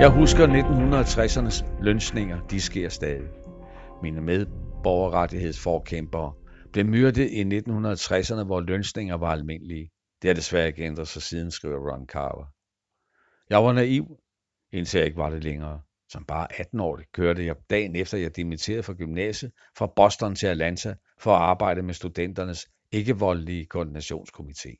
Jeg husker 1960'ernes lønsninger, de sker stadig. Mine medborgerrettighedsforkæmpere blev myrdet i 1960'erne, hvor lønsninger var almindelige. Det har desværre ikke ændret sig siden, skriver Ron Carver. Jeg var naiv, indtil jeg ikke var det længere. Som bare 18-årig kørte jeg dagen efter, jeg dimitterede fra gymnasiet fra Boston til Atlanta for at arbejde med studenternes ikke-voldelige koordinationskomité.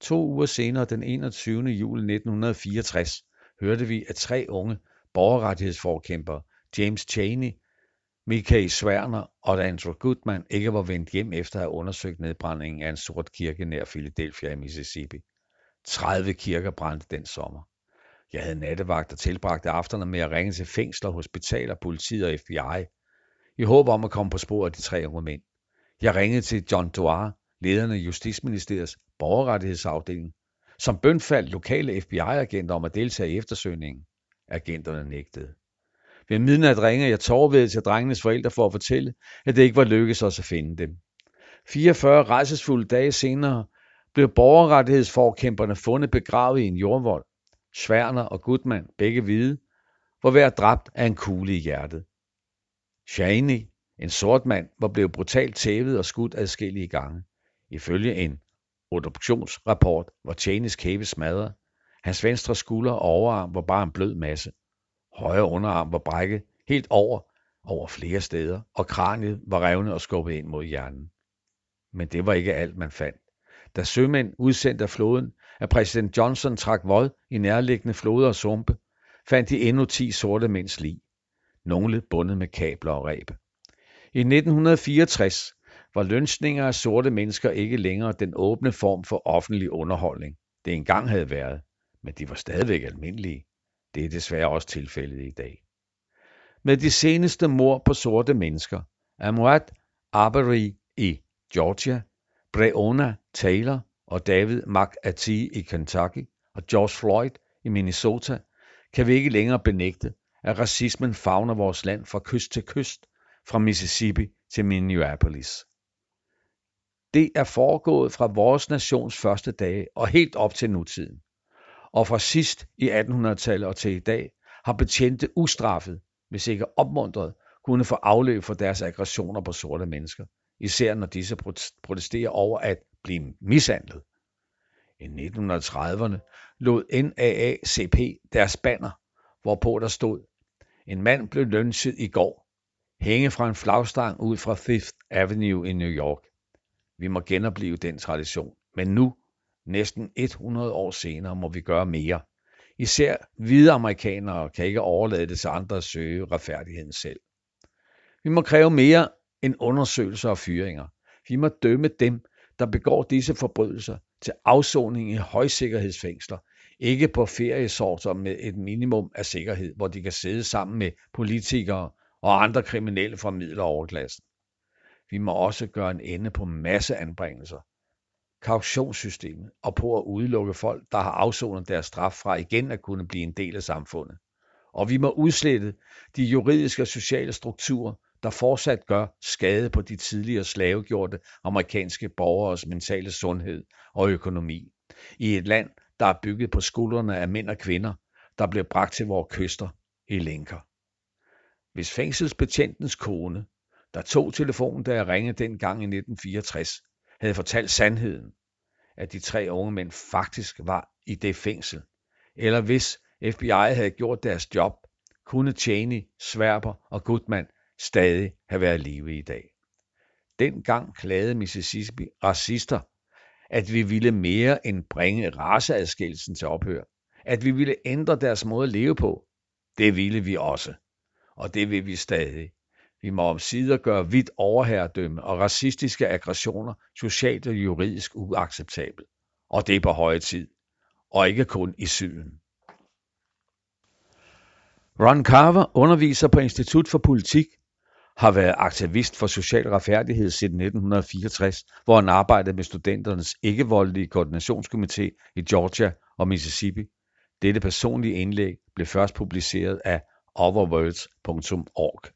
To uger senere, den 21. juli 1964, hørte vi, at tre unge borgerrettighedsforkæmpere, James Cheney, Michael Swerner og Andrew Goodman, ikke var vendt hjem efter at have undersøgt nedbrændingen af en sort kirke nær Philadelphia i Mississippi. 30 kirker brændte den sommer. Jeg havde nattevagt og tilbragte aftener med at ringe til fængsler, hospitaler, politiet og FBI, i håb om at komme på sporet af de tre unge mænd. Jeg ringede til John Doar, lederen af Justitsministeriets borgerrettighedsafdeling, som bønfaldt lokale FBI-agenter om at deltage i eftersøgningen. Agenterne nægtede. Ved midnat ringede jeg tårvedet til drengenes forældre for at fortælle, at det ikke var lykkedes os at finde dem. 44 rejsesfulde dage senere blev borgerrettighedsforkæmperne fundet begravet i en jordvold. Sværner og Gutmann, begge hvide, var hver dræbt af en kugle i hjertet. Shaney, en sort mand, var blevet brutalt tævet og skudt adskillige gange. Ifølge en obduktionsrapport var Cheneys kæbe smadret. Hans venstre skulder og overarm var bare en blød masse. Højre underarm var brækket helt over, over flere steder, og kraniet var revnet og skubbet ind mod hjernen. Men det var ikke alt, man fandt. Da sømænd udsendt af floden at præsident Johnson trak vold i nærliggende floder og sumpe, fandt de endnu 10 sorte mænds lig. Nogle bundet med kabler og ræb. I 1964 var lønsninger af sorte mennesker ikke længere den åbne form for offentlig underholdning, det engang havde været, men de var stadigvæk almindelige. Det er desværre også tilfældet i dag. Med de seneste mord på sorte mennesker, Amuad Arbery i Georgia, Breonna Taylor og David McAtee i Kentucky og George Floyd i Minnesota, kan vi ikke længere benægte, at racismen fagner vores land fra kyst til kyst, fra Mississippi til Minneapolis. Det er foregået fra vores nations første dage og helt op til nutiden. Og fra sidst i 1800-tallet og til i dag har betjente ustraffet, hvis ikke opmuntret, kunne få afløb for deres aggressioner på sorte mennesker, især når disse protesterer over at blive mishandlet. I 1930'erne lod NAACP deres banner, hvorpå der stod, en mand blev lønset i går, hænge fra en flagstang ud fra Fifth Avenue i New York. Vi må genopleve den tradition, men nu, næsten 100 år senere, må vi gøre mere. Især hvide amerikanere kan ikke overlade det til andre at søge retfærdigheden selv. Vi må kræve mere end undersøgelser og fyringer. Vi må dømme dem, der begår disse forbrydelser til afsoning i højsikkerhedsfængsler, ikke på feriesorter med et minimum af sikkerhed, hvor de kan sidde sammen med politikere og andre kriminelle fra middel- og overklassen. Vi må også gøre en ende på masseanbringelser, kautionssystemet og på at udelukke folk, der har afsonet deres straf fra igen at kunne blive en del af samfundet. Og vi må udslette de juridiske og sociale strukturer, der fortsat gør skade på de tidligere slavegjorte amerikanske borgeres mentale sundhed og økonomi. I et land, der er bygget på skuldrene af mænd og kvinder, der bliver bragt til vores kyster i lænker. Hvis fængselsbetjentens kone, der tog telefonen, da jeg ringede dengang i 1964, havde fortalt sandheden, at de tre unge mænd faktisk var i det fængsel, eller hvis FBI havde gjort deres job, kunne Cheney, Sverber og Goodman stadig have været i live i dag. Dengang klagede Mississippi racister, at vi ville mere end bringe raceadskillelsen til ophør, at vi ville ændre deres måde at leve på. Det ville vi også, og det vil vi stadig. Vi må omsider gøre vidt overherredømme og racistiske aggressioner socialt og juridisk uacceptabelt. Og det er på høje tid. Og ikke kun i syden. Ron Carver underviser på Institut for Politik, har været aktivist for social retfærdighed siden 1964, hvor han arbejdede med studenternes ikke-voldelige koordinationskomité i Georgia og Mississippi. Dette personlige indlæg blev først publiceret af otherworlds.org.